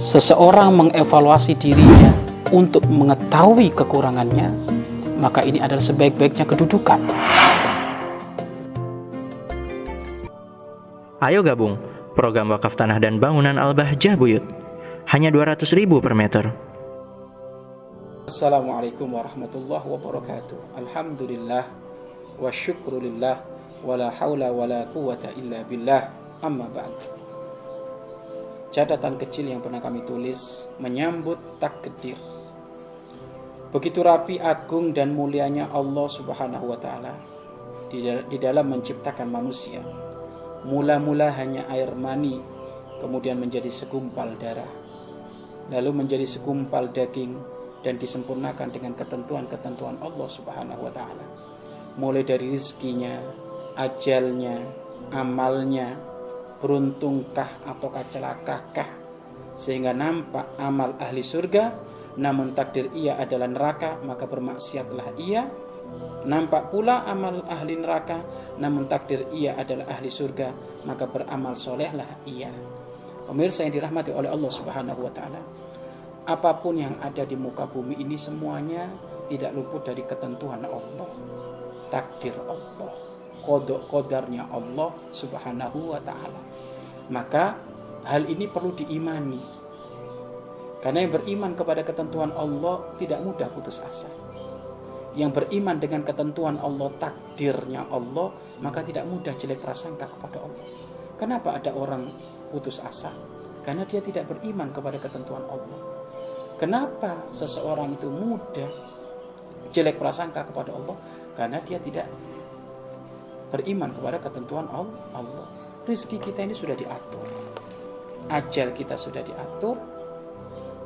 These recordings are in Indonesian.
seseorang mengevaluasi dirinya untuk mengetahui kekurangannya, maka ini adalah sebaik-baiknya kedudukan. Ayo gabung program wakaf tanah dan bangunan Al-Bahjah Buyut. Hanya 200 ribu per meter. Assalamualaikum warahmatullahi wabarakatuh. Alhamdulillah wa syukrulillah wa la hawla wa la quwata illa billah. Amma ba'd. Catatan kecil yang pernah kami tulis menyambut takdir. Begitu rapi, agung dan mulianya Allah Subhanahu wa taala di dalam menciptakan manusia Mula-mula hanya air mani, kemudian menjadi segumpal darah, lalu menjadi segumpal daging dan disempurnakan dengan ketentuan-ketentuan Allah Subhanahu wa taala. Mulai dari rizkinya, ajalnya, amalnya, beruntungkah atau celakakah sehingga nampak amal ahli surga namun takdir ia adalah neraka maka bermaksiatlah ia Nampak pula amal ahli neraka, namun takdir ia adalah ahli surga, maka beramal solehlah ia. Pemirsa yang dirahmati oleh Allah Subhanahu wa taala. Apa pun yang ada di muka bumi ini semuanya tidak luput dari ketentuan Allah. Takdir Allah, kodok kodarnya Allah Subhanahu wa taala. Maka hal ini perlu diimani. Karena yang beriman kepada ketentuan Allah tidak mudah putus asa yang beriman dengan ketentuan Allah, takdirnya Allah, maka tidak mudah jelek prasangka kepada Allah. Kenapa ada orang putus asa? Karena dia tidak beriman kepada ketentuan Allah. Kenapa seseorang itu mudah jelek prasangka kepada Allah? Karena dia tidak beriman kepada ketentuan Allah. Rizki kita ini sudah diatur. Ajal kita sudah diatur.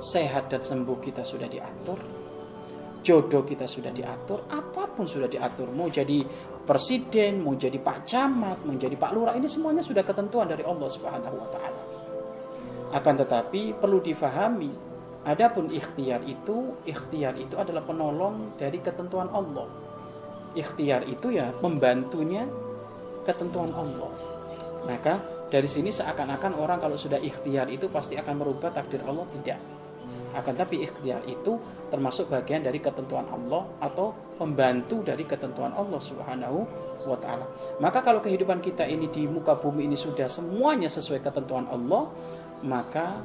Sehat dan sembuh kita sudah diatur jodoh kita sudah diatur, apa pun sudah diatur. Mau jadi presiden, mau jadi pak camat, mau jadi pak lurah, ini semuanya sudah ketentuan dari Allah Subhanahu wa taala. Akan tetapi perlu difahami, adapun ikhtiar itu, ikhtiar itu adalah penolong dari ketentuan Allah. Ikhtiar itu ya membantunya ketentuan Allah. Maka dari sini seakan-akan orang kalau sudah ikhtiar itu pasti akan merubah takdir Allah tidak akan tapi ikhtiar itu termasuk bagian dari ketentuan Allah atau pembantu dari ketentuan Allah Subhanahu wa taala. Maka kalau kehidupan kita ini di muka bumi ini sudah semuanya sesuai ketentuan Allah, maka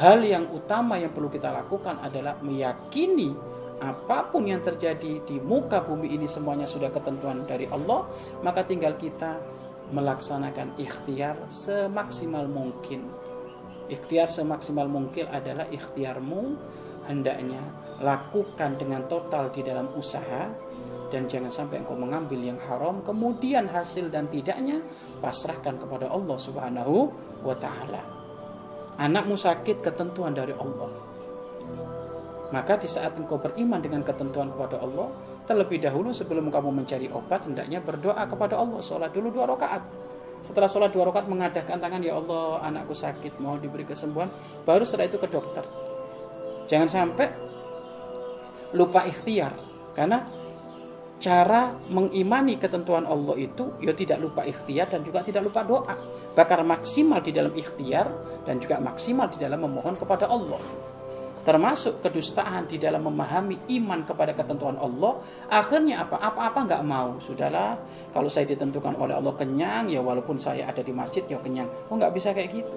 hal yang utama yang perlu kita lakukan adalah meyakini apa pun yang terjadi di muka bumi ini semuanya sudah ketentuan dari Allah, maka tinggal kita melaksanakan ikhtiar semaksimal mungkin Ikhtiar semaksimal mungkin adalah ikhtiarmu hendaknya lakukan dengan total di dalam usaha dan jangan sampai engkau mengambil yang haram kemudian hasil dan tidaknya pasrahkan kepada Allah Subhanahu wa taala. Anakmu sakit ketentuan dari Allah. Maka di saat engkau beriman dengan ketentuan kepada Allah, terlebih dahulu sebelum kamu mencari obat hendaknya berdoa kepada Allah. Sholat dulu dua rakaat. Setelah sholat dua rakaat mengadahkan tangan ya Allah anakku sakit mau diberi kesembuhan baru setelah itu ke dokter. Jangan sampai lupa ikhtiar karena cara mengimani ketentuan Allah itu ya tidak lupa ikhtiar dan juga tidak lupa doa. Bakar maksimal di dalam ikhtiar dan juga maksimal di dalam memohon kepada Allah termasuk kedustaan di dalam memahami iman kepada ketentuan Allah. Akhirnya apa? Apa-apa nggak mau. Sudahlah kalau saya ditentukan oleh Allah kenyang ya walaupun saya ada di masjid ya kenyang. Oh nggak bisa kayak gitu.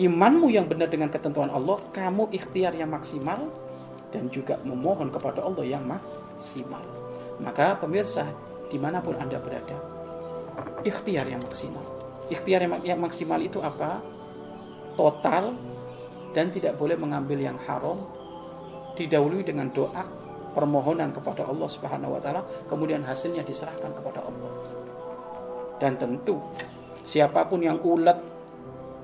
Imanmu yang benar dengan ketentuan Allah kamu ikhtiar yang maksimal dan juga memohon kepada Allah yang maksimal. Maka pemirsa di mana pun anda berada ikhtiar yang maksimal. Ikhtiar yang maksimal itu apa? Total dan tidak boleh mengambil yang haram didahului dengan doa permohonan kepada Allah Subhanahu wa taala kemudian hasilnya diserahkan kepada Allah. Dan tentu siapa pun yang ulet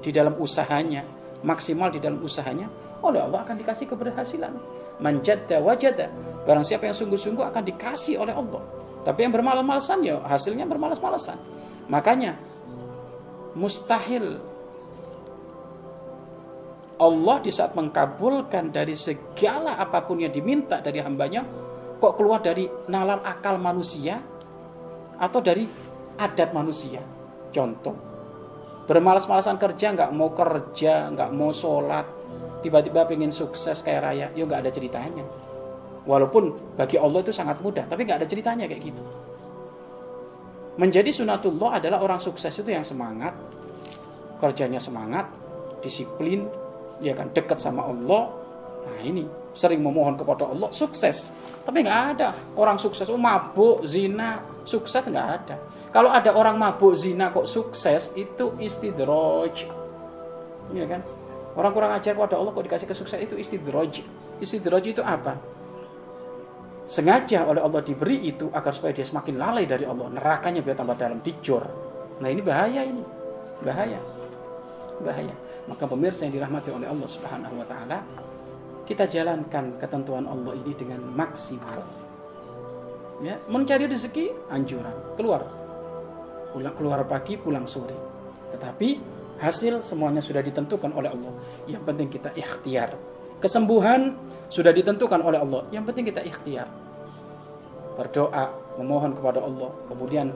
di dalam usahanya maksimal di dalam usahanya oleh Allah akan dikasih keberhasilan. Manjadda wajada barang siapa yang sungguh-sungguh akan dikasih oleh Allah. Tapi yang bermalas-malasan ya hasilnya bermalas-malasan. Makanya mustahil Allah di saat mengkabulkan dari segala apa pun yang diminta dari hambanya kok keluar dari nalar akal manusia atau dari adat manusia? Contoh bermalas-malasan kerja nggak mau kerja nggak mau sholat tiba-tiba pengen sukses kayak raya ya nggak ada ceritanya. Walaupun bagi Allah itu sangat mudah tapi nggak ada ceritanya kayak gitu. Menjadi sunatullah adalah orang sukses itu yang semangat kerjanya semangat disiplin ya kan? Dekat sama Allah. Nah ini sering memohon kepada Allah sukses. Tapi nggak ada orang sukses. Oh, mabuk zina sukses nggak ada. Kalau ada orang mabuk zina kok sukses itu istidroj ya kan? Orang kurang ajar pada Allah kok dikasih kesuksesan itu istidroj istidroj itu apa? Sengaja oleh Allah diberi itu agar supaya dia semakin lalai dari Allah. Nerakanya biar tambah dalam dijor. Nah ini bahaya ini. Bahaya bahaya maka pemirsa yang dirahmati oleh Allah Subhanahu wa taala kita jalankan ketentuan Allah ini dengan maksimal. Ya, mencari rezeki anjuran, keluar. Pulang keluar pagi, pulang sore. Tetapi hasil semuanya sudah ditentukan oleh Allah. Yang penting kita ikhtiar. Kesembuhan sudah ditentukan oleh Allah. Yang penting kita ikhtiar. Berdoa, memohon kepada Allah, kemudian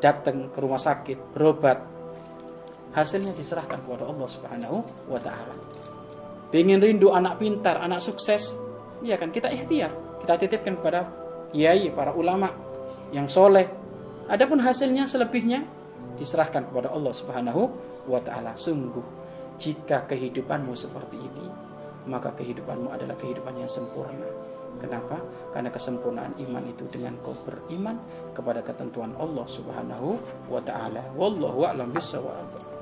datang ke rumah sakit, berobat. Hasilnya diserahkan kepada Allah Subhanahu wa taala. Pengen rindu anak pintar, anak sukses, ya kan kita ikhtiar. Kita titipkan kepada kiai, para ulama yang soleh. Adapun hasilnya selebihnya diserahkan kepada Allah Subhanahu wa taala. Sungguh jika kehidupanmu seperti ini, maka kehidupanmu adalah kehidupan yang sempurna. Kenapa? Karena kesempurnaan iman itu dengan kau beriman kepada ketentuan Allah Subhanahu wa taala. Wallahu a'lam bishawab.